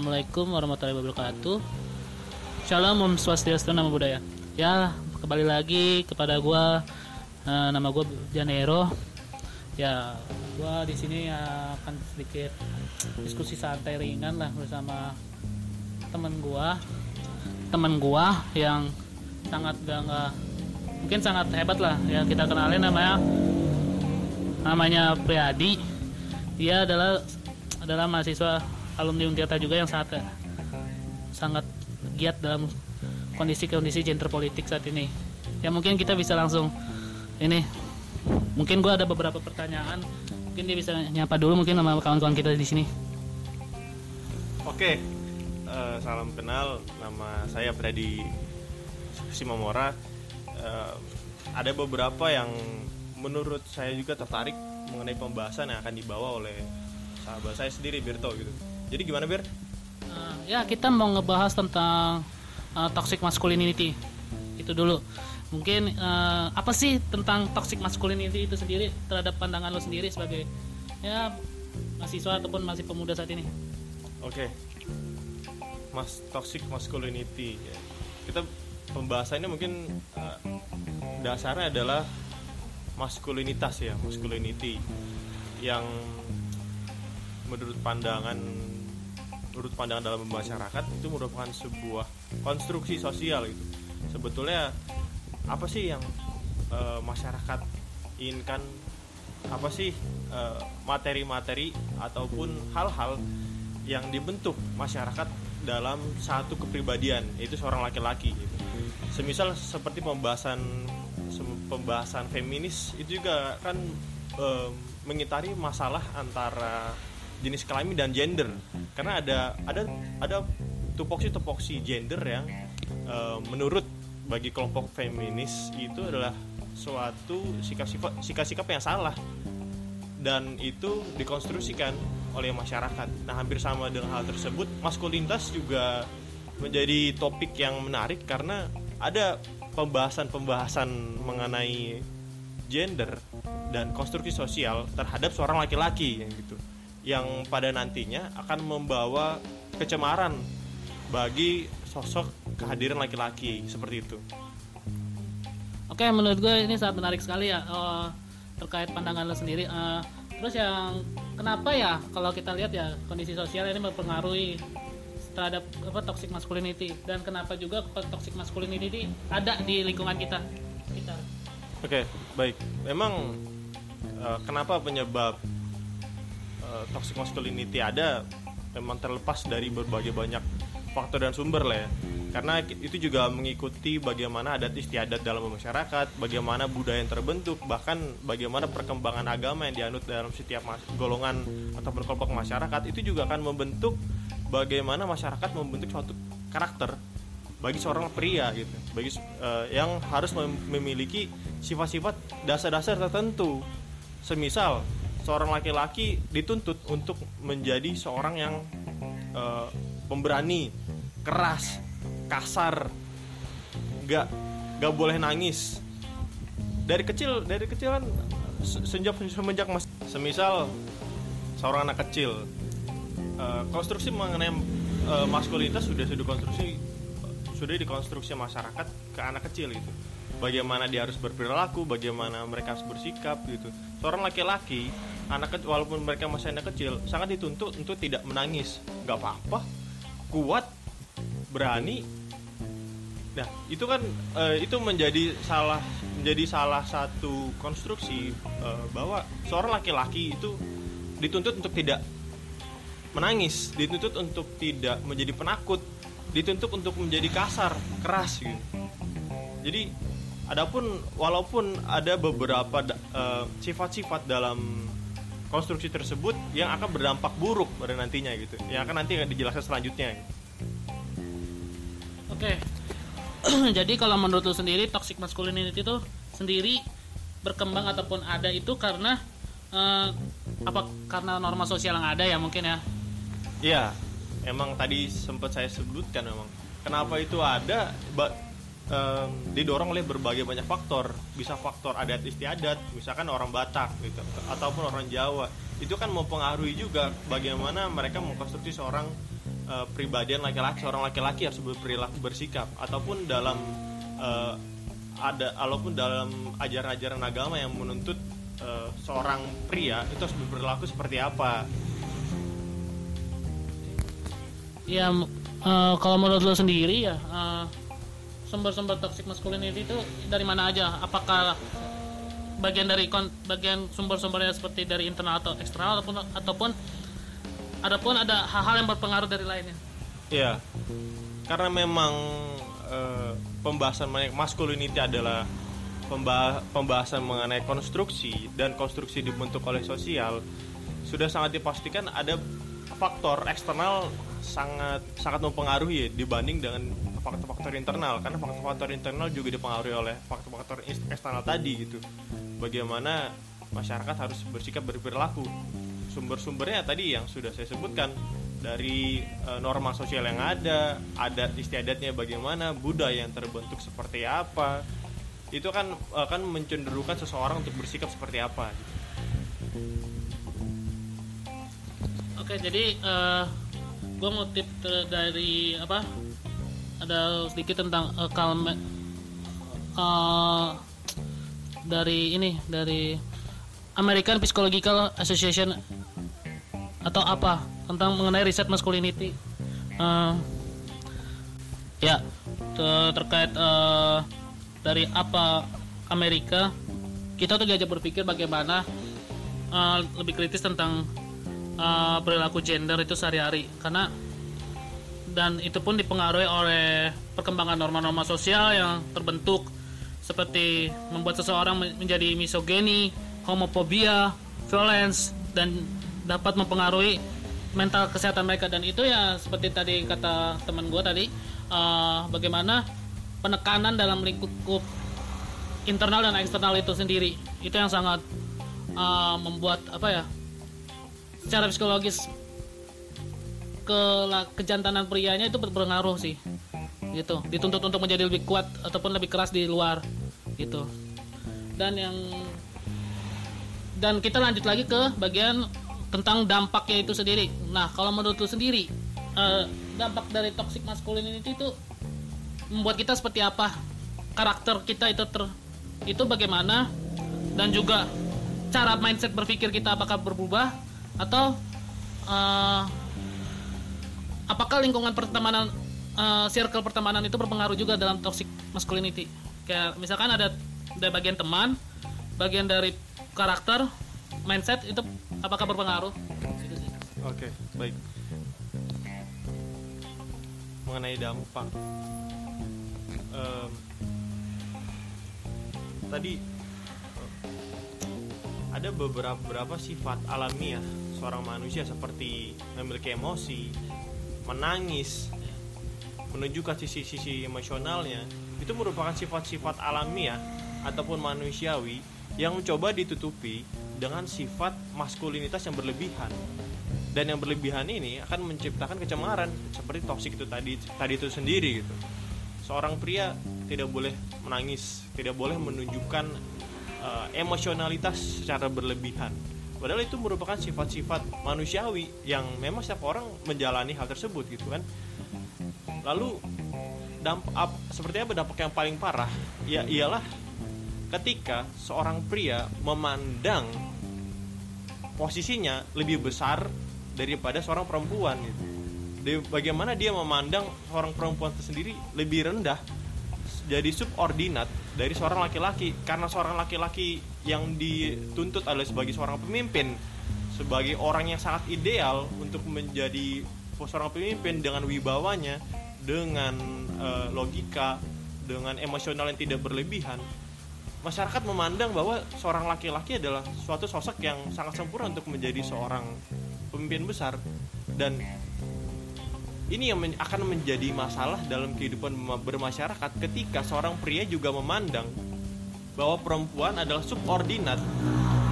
Assalamualaikum warahmatullahi wabarakatuh. Shalom, Om Swastiastu, nama budaya. Ya, kembali lagi kepada gua eh, nama gua Janero. Ya, gua di sini akan sedikit diskusi santai ringan lah bersama teman gua. Teman gua yang sangat gak, nggak mungkin sangat hebat lah ya kita kenalin namanya namanya Priadi. Dia adalah adalah mahasiswa alumni Untirta juga yang sangat sangat giat dalam kondisi-kondisi gender politik saat ini. Ya mungkin kita bisa langsung ini mungkin gua ada beberapa pertanyaan mungkin dia bisa nyapa dulu mungkin sama kawan-kawan kita di sini. Oke, eh, salam kenal. Nama saya Predi Simamora. Eh, ada beberapa yang menurut saya juga tertarik mengenai pembahasan yang akan dibawa oleh sahabat saya sendiri Birto gitu. Jadi gimana Bir? Uh, ya kita mau ngebahas tentang uh, toxic masculinity itu dulu. Mungkin uh, apa sih tentang toxic masculinity itu sendiri terhadap pandangan lo sendiri sebagai ya mahasiswa ataupun masih pemuda saat ini? Oke, mas toxic masculinity. ya. Kita pembahasannya mungkin eh, dasarnya adalah maskulinitas ya, masculinity yang menurut pandangan menurut pandangan dalam masyarakat itu merupakan sebuah konstruksi sosial itu. Sebetulnya apa sih yang eh, masyarakat inginkan? Apa sih eh, materi-materi ataupun hal-hal yang dibentuk masyarakat dalam satu kepribadian yaitu seorang laki-laki gitu. Semisal seperti pembahasan pembahasan feminis itu juga kan eh, mengitari masalah antara jenis kelamin dan gender karena ada ada ada tupoksi tupoksi gender yang eh, menurut bagi kelompok feminis itu adalah suatu sikap-sikap sikap-sikap yang salah dan itu dikonstruksikan oleh masyarakat. Nah, hampir sama dengan hal tersebut, maskulinitas juga menjadi topik yang menarik karena ada pembahasan-pembahasan mengenai gender dan konstruksi sosial terhadap seorang laki-laki yang gitu. Yang pada nantinya akan membawa kecemaran bagi sosok kehadiran laki-laki seperti itu. Oke, menurut gue ini sangat menarik sekali ya eh, terkait pandangan lo sendiri. Eh, terus yang kenapa ya kalau kita lihat ya kondisi sosial ini mempengaruhi terhadap apa toxic masculinity dan kenapa juga toxic masculinity ada di lingkungan kita kita. Oke, baik. Memang eh, kenapa penyebab eh, toxic masculinity ada memang terlepas dari berbagai banyak faktor dan sumber lah ya. Karena itu juga mengikuti bagaimana adat istiadat dalam masyarakat, bagaimana budaya yang terbentuk, bahkan bagaimana perkembangan agama yang dianut dalam setiap golongan ataupun kelompok masyarakat itu juga akan membentuk bagaimana masyarakat membentuk suatu karakter bagi seorang pria gitu bagi eh, yang harus mem- memiliki sifat-sifat dasar-dasar tertentu semisal seorang laki-laki dituntut untuk menjadi seorang yang eh, pemberani keras kasar nggak nggak boleh nangis. Dari kecil dari kecil kan se- sejak semenjak mas semisal seorang anak kecil eh, konstruksi mengenai eh, maskulinitas sudah sudah konstruksi sudah dikonstruksi masyarakat ke anak kecil gitu bagaimana dia harus berperilaku bagaimana mereka harus bersikap gitu. Seorang laki-laki anak kecil walaupun mereka masih anak kecil sangat dituntut untuk tidak menangis. Nggak apa-apa. Kuat berani. Nah itu kan eh, itu menjadi salah menjadi salah satu konstruksi eh, bahwa seorang laki-laki itu dituntut untuk tidak menangis, dituntut untuk tidak menjadi penakut, dituntut untuk menjadi kasar, keras gitu. Jadi adapun walaupun ada beberapa eh, sifat-sifat dalam konstruksi tersebut yang akan berdampak buruk pada nantinya gitu. Yang akan nanti akan dijelaskan selanjutnya. gitu. Oke. Jadi kalau menurut lo sendiri toxic masculinity itu sendiri berkembang ataupun ada itu karena eh, apa karena norma sosial yang ada ya mungkin ya. Iya, emang tadi sempat saya sebutkan memang kenapa itu ada em, didorong oleh berbagai banyak faktor. Bisa faktor adat istiadat, misalkan orang Batak gitu ataupun orang Jawa. Itu kan mempengaruhi juga bagaimana mereka mengkonstruksi seorang eh, pribadian laki-laki seorang laki-laki harus berperilaku bersikap ataupun dalam eh, ada ataupun dalam ajaran-ajaran agama yang menuntut eh, seorang pria itu harus berperilaku seperti apa Ya, eh, kalau menurut lo sendiri ya, eh, sumber-sumber toxic masculinity itu dari mana aja? Apakah bagian dari kon- bagian sumber-sumbernya seperti dari internal atau eksternal ataupun ataupun adapun ada hal-hal yang berpengaruh dari lainnya? Ya, karena memang eh, pembahasan mengenai masculinity adalah pemba- pembahasan mengenai konstruksi dan konstruksi dibentuk oleh sosial sudah sangat dipastikan ada faktor eksternal sangat sangat mempengaruhi dibanding dengan faktor-faktor internal karena faktor-faktor internal juga dipengaruhi oleh faktor-faktor eksternal tadi gitu. Bagaimana masyarakat harus bersikap berperilaku. Sumber-sumbernya tadi yang sudah saya sebutkan dari eh, norma sosial yang ada, adat istiadatnya bagaimana, budaya yang terbentuk seperti apa. Itu kan akan mencenderungkan seseorang untuk bersikap seperti apa gitu. Oke, jadi gue ngutip dari apa? Ada sedikit tentang eh, Kalme eh, dari ini dari American Psychological Association atau apa tentang mengenai riset masculinity. Eh, ya te- terkait eh, dari apa Amerika kita tuh diajak berpikir bagaimana eh, lebih kritis tentang eh, perilaku gender itu sehari-hari karena dan itu pun dipengaruhi oleh perkembangan norma-norma sosial yang terbentuk seperti membuat seseorang men- menjadi misogeni, homofobia, violence dan dapat mempengaruhi mental kesehatan mereka. Dan itu ya seperti tadi kata teman gue tadi eh, bagaimana penekanan dalam lingkup internal dan eksternal itu sendiri. Itu yang sangat eh, membuat apa ya secara psikologis ke kejantanan prianya itu berpengaruh sih. Gitu. Dituntut untuk menjadi lebih kuat ataupun lebih keras di luar. Gitu. Dan yang dan kita lanjut lagi ke bagian tentang dampaknya itu sendiri. Nah kalau menurut lu sendiri eh, dampak dari toxic masculinity itu membuat kita seperti apa? Karakter kita itu ter itu bagaimana? Dan juga cara mindset berpikir kita apakah berubah atau eh, apakah lingkungan pertemanan eh, circle pertemanan itu berpengaruh juga dalam toxic masculinity kayak misalkan ada ada bagian teman bagian dari karakter mindset itu apakah berpengaruh Gitu. Oke, baik. Mengenai dampak, Em, tadi eh, ada beberapa sifat alamiah seorang manusia seperti memiliki emosi, menangis, menunjukkan sisi-sisi emosionalnya itu merupakan sifat-sifat alamiah ataupun manusiawi yang mencoba ditutupi dengan sifat maskulinitas yang berlebihan. Dan yang berlebihan ini akan menciptakan kecemaran seperti toksik itu tadi tadi itu sendiri gitu. Seorang pria tidak boleh menangis tidak boleh menunjukkan eh, emosionalitas secara berlebihan padahal itu merupakan sifat-sifat manusiawi yang memang setiap orang menjalani hal tersebut gitu kan lalu dampak seperti apa dampak yang paling parah ya ialah ketika seorang pria memandang posisinya lebih besar daripada seorang perempuan gitu. Bagaimana dia memandang seorang perempuan itu sendiri lebih rendah jadi subordinat dari seorang laki-laki. Karena seorang laki-laki yang dituntut adalah sebagai seorang pemimpin sebagai orang yang sangat ideal untuk menjadi seorang pemimpin dengan wibawanya dengan eh, logika dengan emosional yang tidak berlebihan masyarakat memandang bahwa seorang laki-laki adalah suatu sosok yang sangat sempurna untuk menjadi seorang pemimpin besar. Dan ini yang men- akan menjadi masalah dalam kehidupan ma- bermasyarakat ketika seorang pria juga memandang bahwa perempuan adalah subordinat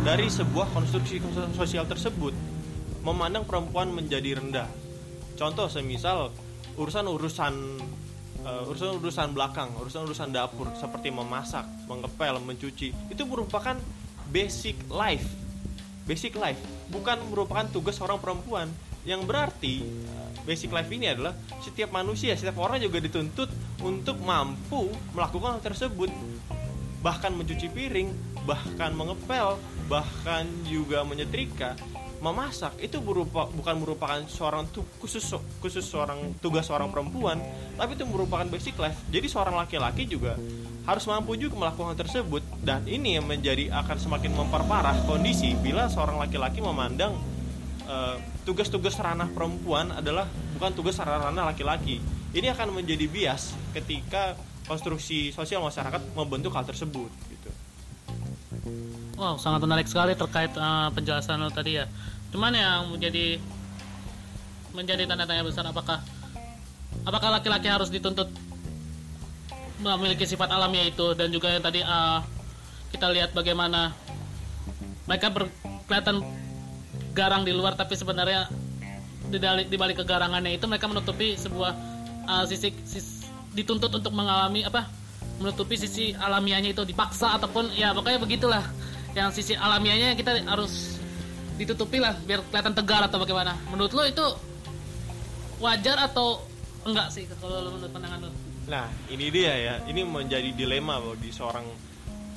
dari sebuah konstruksi sos- sosial tersebut. Memandang perempuan menjadi rendah. Contoh semisal urusan-urusan uh, urusan-urusan belakang, urusan-urusan dapur seperti memasak, mengepel, mencuci, itu merupakan basic life. Basic life, bukan merupakan tugas seorang perempuan yang berarti basic life ini adalah setiap manusia setiap orang juga dituntut untuk mampu melakukan hal tersebut. Bahkan mencuci piring bahkan mengepel bahkan juga menyetrika memasak itu berupa bukan merupakan seorang tu, khusus khusus seorang tugas seorang perempuan tapi itu merupakan basic life. Jadi seorang laki-laki juga harus mampu juga melakukan hal tersebut. Dan ini yang menjadi akan semakin memperparah kondisi bila seorang laki-laki memandang uh, tugas-tugas ranah perempuan adalah bukan tugas ranah laki-laki ini akan menjadi bias ketika konstruksi sosial masyarakat membentuk hal tersebut gitu. Wow, sangat menarik sekali terkait uh, penjelasan lo tadi ya. Cuman yang menjadi menjadi tanda tanya besar apakah apakah laki-laki harus dituntut memiliki sifat alamiah itu dan juga yang tadi uh, kita lihat bagaimana mereka berkelihatan garang di luar tapi sebenarnya di balik, di balik kegarangannya itu mereka menutupi sebuah uh, sisi, sisi dituntut untuk mengalami apa? Menutupi sisi alamiahnya itu dipaksa ataupun ya pokoknya begitulah. Yang sisi alamiahnya kita harus ditutupi lah biar kelihatan tegar atau bagaimana. Menurut lo itu wajar atau enggak sih kalau lo menurut pandangan lo? Nah ini dia ya. Ini menjadi dilema bagi seorang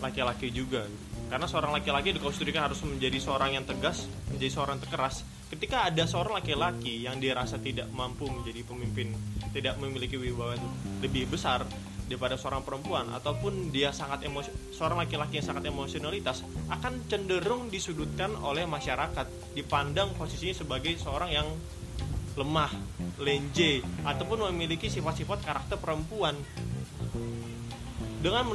laki-laki juga karena seorang laki-laki dikonstruksikan harus menjadi seorang yang tegas menjadi seorang yang keras ketika ada seorang laki-laki yang dirasa tidak mampu menjadi pemimpin tidak memiliki wibawa lebih besar daripada seorang perempuan ataupun dia sangat emosi seorang laki-laki yang sangat emosionalitas akan cenderung disudutkan oleh masyarakat dipandang posisinya sebagai seorang yang lemah, lenje ataupun memiliki sifat-sifat karakter perempuan. Dengan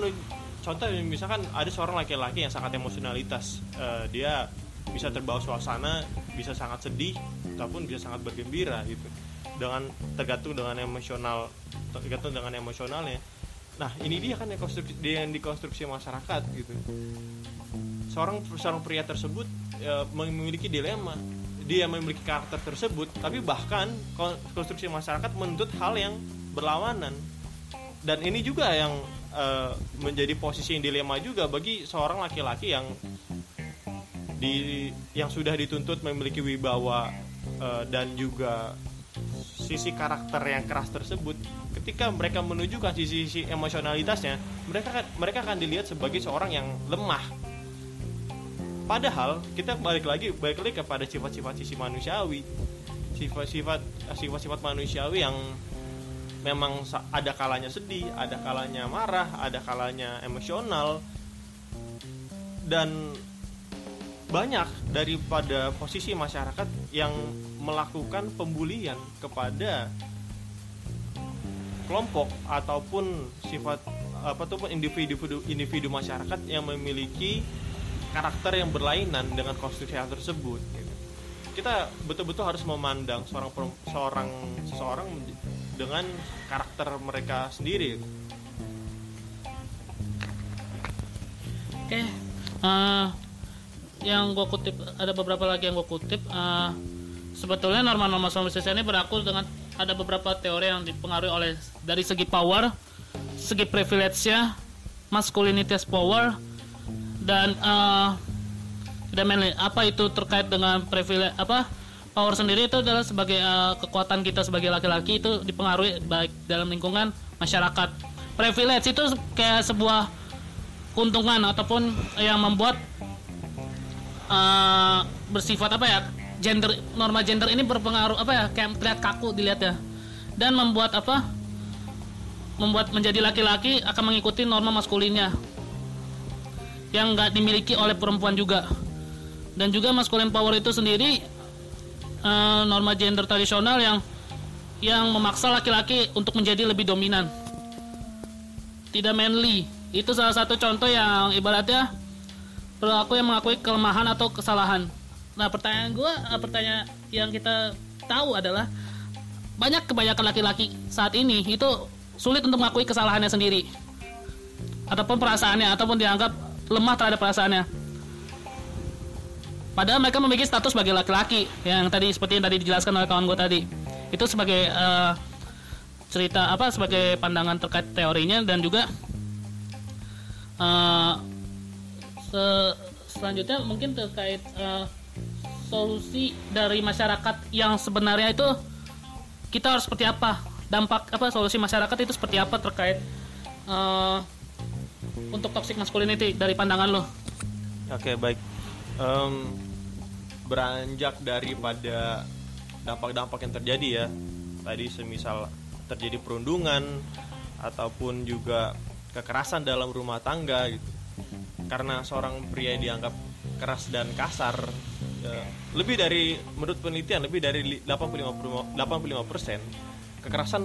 contoh misalkan ada seorang laki-laki yang sangat emosionalitas, uh, dia bisa terbawa suasana, bisa sangat sedih ataupun bisa sangat bergembira gitu. Dengan tergantung dengan emosional tergantung dengan emosionalnya. Nah ini dia kan yang konstruksi yang dikonstruksi masyarakat gitu. Seorang seorang pria tersebut e, memiliki dilema. Dia memiliki karakter tersebut tapi bahkan konstruksi masyarakat menuntut hal yang berlawanan. Dan ini juga yang e, menjadi posisi yang dilema juga bagi seorang laki-laki yang di yang sudah dituntut memiliki wibawa e, dan juga sisi karakter yang keras tersebut. Ketika mereka menunjukkan sisi-sisi emosionalitasnya mereka mereka akan dilihat sebagai seorang yang lemah. Padahal kita balik lagi balik lagi kepada sifat-sifat sisi manusiawi. Sifat-sifat sifat-sifat manusiawi yang memang ada kalanya sedih ada kalanya marah ada kalanya emosional dan banyak daripada posisi masyarakat yang melakukan pembulian kepada kelompok ataupun sifat apa tuh individu individu masyarakat yang memiliki karakter yang berlainan dengan konstruksi hal tersebut gitu. kita betul-betul harus memandang seorang seorang seseorang dengan karakter mereka sendiri oke okay. uh, yang gue kutip ada beberapa lagi yang gue kutip uh, sebetulnya norma-norma sosial ini berlaku dengan ada beberapa teori yang dipengaruhi oleh dari segi power, segi privilege-nya, maskulinitas power dan uh, manly. Apa itu terkait dengan privilege apa? Power sendiri itu adalah sebagai uh, kekuatan kita sebagai laki-laki itu dipengaruhi baik dalam lingkungan masyarakat. Privilege itu kayak sebuah keuntungan ataupun yang membuat uh, bersifat apa ya gender norma gender ini berpengaruh apa ya kayak terlihat kaku dilihat ya dan membuat apa membuat menjadi laki-laki akan mengikuti norma maskulinnya yang nggak dimiliki oleh perempuan juga dan juga maskulin power itu sendiri uh, norma gender tradisional yang yang memaksa laki-laki untuk menjadi lebih dominan. Tidak manly. Itu salah satu contoh yang ibaratnya perilaku yang mengakui kelemahan atau kesalahan. Nah pertanyaan gue, eh, pertanyaan yang kita tahu adalah banyak kebanyakan laki-laki saat ini itu sulit untuk mengakui kesalahannya sendiri. Ataupun perasaannya ataupun dianggap lemah terhadap perasaannya. Padahal mereka memiliki status sebagai laki-laki yang tadi seperti yang tadi dijelaskan oleh kawan gue tadi. Itu sebagai uh, cerita apa sebagai pandangan terkait teorinya dan juga uh, se selanjutnya mungkin terkait uh, solusi dari masyarakat yang sebenarnya itu kita harus seperti apa dampak apa solusi masyarakat itu seperti apa terkait uh, untuk toxic masculinity dari pandangan lo Oke baik. Em, beranjak daripada dampak-dampak yang terjadi ya. Tadi semisal terjadi perundungan ataupun juga kekerasan dalam rumah tangga gitu. Karena seorang pria dianggap keras dan kasar ya, lebih dari menurut penelitian lebih dari li- 85 85% kekerasan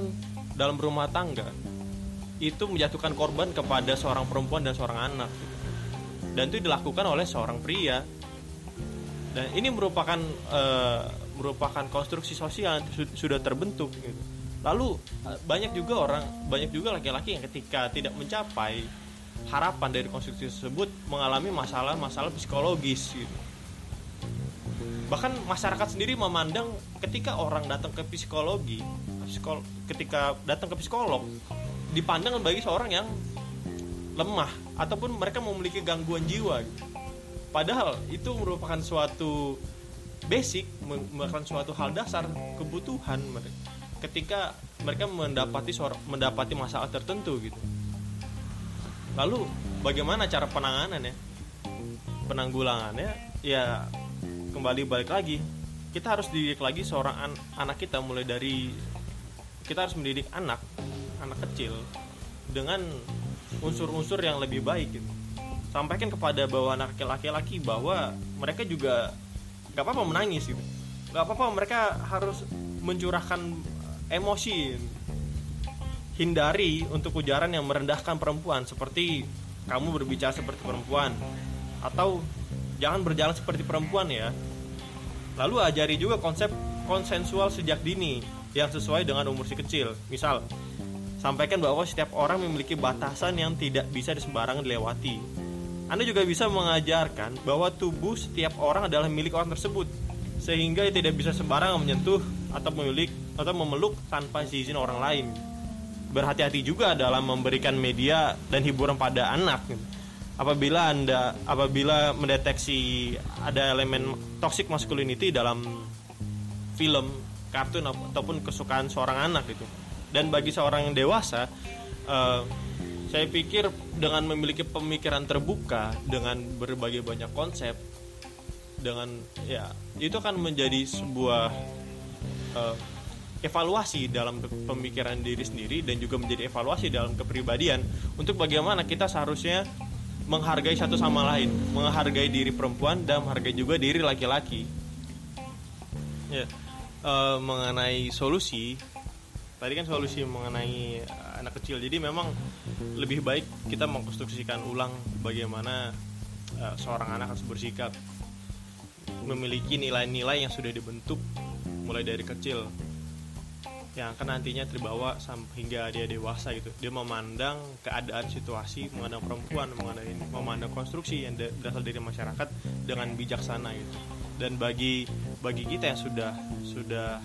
dalam rumah tangga itu menjatuhkan korban kepada seorang perempuan dan seorang anak dan itu dilakukan oleh seorang pria dan ini merupakan eh, merupakan konstruksi sosial yang su- sudah terbentuk gitu. lalu eh, banyak juga orang banyak juga laki-laki yang ketika tidak mencapai harapan dari konstruksi tersebut mengalami masalah-masalah psikologis gitu bahkan masyarakat sendiri memandang ketika orang datang ke psikologi psikol- ketika datang ke psikolog dipandang bagi seorang yang lemah ataupun mereka memiliki gangguan jiwa gitu. Padahal itu merupakan suatu basic me- merupakan suatu hal dasar kebutuhan mereka ketika mereka mendapati suara- mendapati masalah tertentu gitu. Lalu bagaimana cara penanganannya? Penanggulangannya ya kembali balik lagi. Kita harus didik lagi seorang an- anak kita mulai dari kita harus mendidik anak anak kecil dengan unsur-unsur yang lebih baik gitu. Sampaikan kepada anak laki-laki bahwa mereka juga nggak apa-apa menangis gitu. Nggak apa-apa mereka harus mencurahkan emosi hindari untuk ujaran yang merendahkan perempuan seperti kamu berbicara seperti perempuan atau jangan berjalan seperti perempuan ya. Lalu ajari juga konsep konsensual sejak dini yang sesuai dengan umur si kecil. Misal sampaikan bahwa setiap orang memiliki batasan yang tidak bisa disembarangan dilewati anda juga bisa mengajarkan bahwa tubuh setiap orang adalah milik orang tersebut sehingga tidak bisa sembarangan menyentuh atau memiliki atau memeluk tanpa izin orang lain. Berhati-hati juga dalam memberikan media dan hiburan pada anak. Apabila anda apabila mendeteksi ada elemen toxic masculinity dalam film kartun ataupun kesukaan seorang anak itu dan bagi seorang yang dewasa eh, saya pikir dengan memiliki pemikiran terbuka dengan berbagai banyak konsep dengan ya itu akan menjadi sebuah eh, evaluasi dalam pemikiran diri sendiri dan juga menjadi evaluasi dalam kepribadian untuk bagaimana kita seharusnya menghargai satu sama lain, menghargai diri perempuan dan menghargai juga diri laki-laki. Ya, eh, mengenai solusi, tadi kan solusi mengenai anak kecil. Jadi memang lebih baik kita mengkonstruksikan ulang bagaimana eh, seorang anak harus bersikap, memiliki nilai-nilai yang sudah dibentuk mulai dari kecil yang akan nantinya terbawa sampai hingga dia dewasa gitu dia memandang keadaan situasi memandang perempuan memandang ini memandang konstruksi yang berasal dari masyarakat dengan bijaksana gitu dan bagi bagi kita yang sudah sudah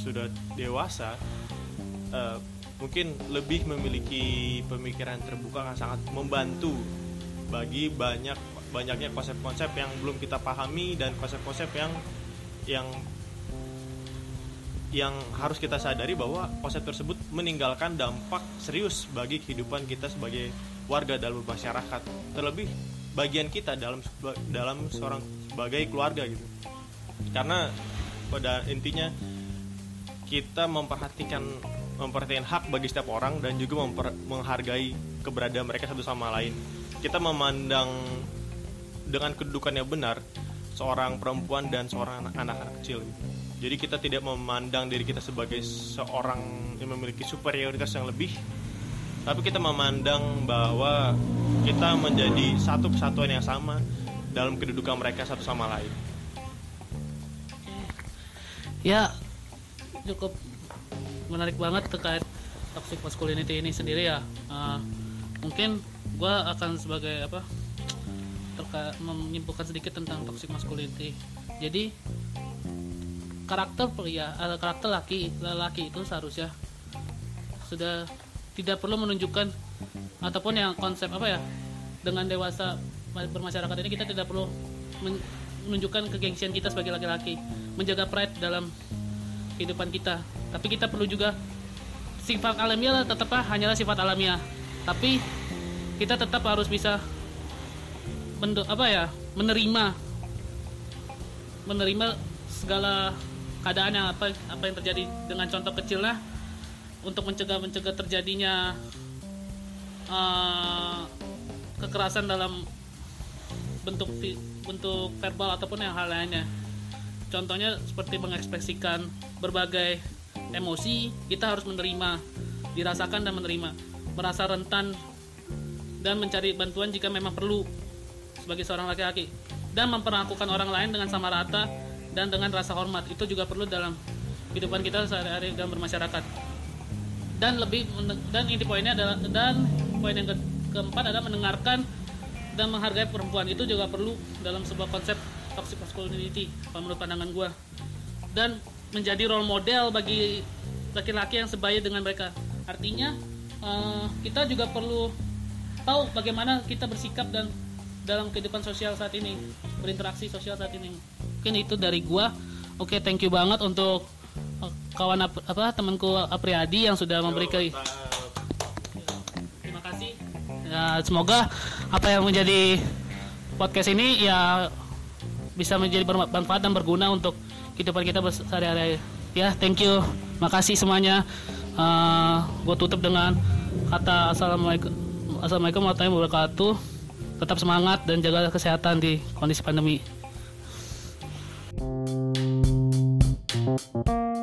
sudah dewasa eh, mungkin lebih memiliki pemikiran terbuka akan sangat membantu bagi banyak banyaknya konsep-konsep yang belum kita pahami dan konsep-konsep yang yang yang harus kita sadari bahwa konsep tersebut meninggalkan dampak serius bagi kehidupan kita sebagai warga dalam masyarakat. Terlebih bagian kita dalam dalam seorang sebagai keluarga gitu. Karena pada intinya kita memperhatikan memperhatikan hak bagi setiap orang dan juga memper- menghargai keberadaan mereka satu sama lain. Kita memandang dengan kedudukan yang benar seorang perempuan dan seorang anak-anak kecil. Jadi kita tidak memandang diri kita sebagai seorang yang memiliki superioritas yang lebih tapi kita memandang bahwa kita menjadi satu kesatuan yang sama dalam kedudukan mereka satu sama lain. Ya cukup menarik banget terkait toxic masculinity ini sendiri ya. Uh, mungkin gue akan sebagai apa terkait menyimpulkan sedikit tentang toxic masculinity. Jadi karakter pria eh, karakter laki lelaki itu seharusnya sudah tidak perlu menunjukkan ataupun yang konsep apa ya dengan dewasa bermasyarakat ini kita tidak perlu men- menunjukkan kegengsian kita sebagai laki-laki. Menjaga pride dalam kehidupan kita tapi kita perlu juga sifat alamiah tetap hanyalah sifat alamiah. Tapi kita tetap harus bisa mendo, apa ya menerima menerima segala keadaan yang apa apa yang terjadi. Dengan contoh kecil lah untuk mencegah mencegah terjadinya uh, kekerasan dalam bentuk bentuk verbal ataupun yang hal lainnya. Contohnya seperti mengekspresikan berbagai emosi kita harus menerima dirasakan dan menerima. Merasa rentan dan mencari bantuan jika memang perlu sebagai seorang laki-laki. Dan memperlakukan orang lain dengan sama rata dan dengan rasa hormat. Itu juga perlu dalam kehidupan kita sehari-hari dalam bermasyarakat. Dan lebih dan inti poinnya adalah dan poin yang ke, keempat adalah mendengarkan dan menghargai perempuan. Itu juga perlu dalam sebuah konsep toxic masculinity menurut pandangan gue dan menjadi role model bagi laki-laki yang sebaya dengan mereka. Artinya uh, kita juga perlu tahu bagaimana kita bersikap dan dalam kehidupan sosial saat ini berinteraksi sosial saat ini. Mungkin itu dari gue oke okay, thank you banget untuk uh, kawan ap apa temanku Apriadi yang sudah memberikan terima kasih. Ya, semoga apa yang menjadi podcast ini ya bisa menjadi bermanfaat dan berguna untuk kehidupan kita sehari-hari. Ya, thank you. Makasih semuanya. Uh, gue tutup dengan kata assalamualaikum assalamualaikum warahmatullahi wabarakatuh. Tetap semangat dan jaga kesehatan di kondisi pandemi. thank you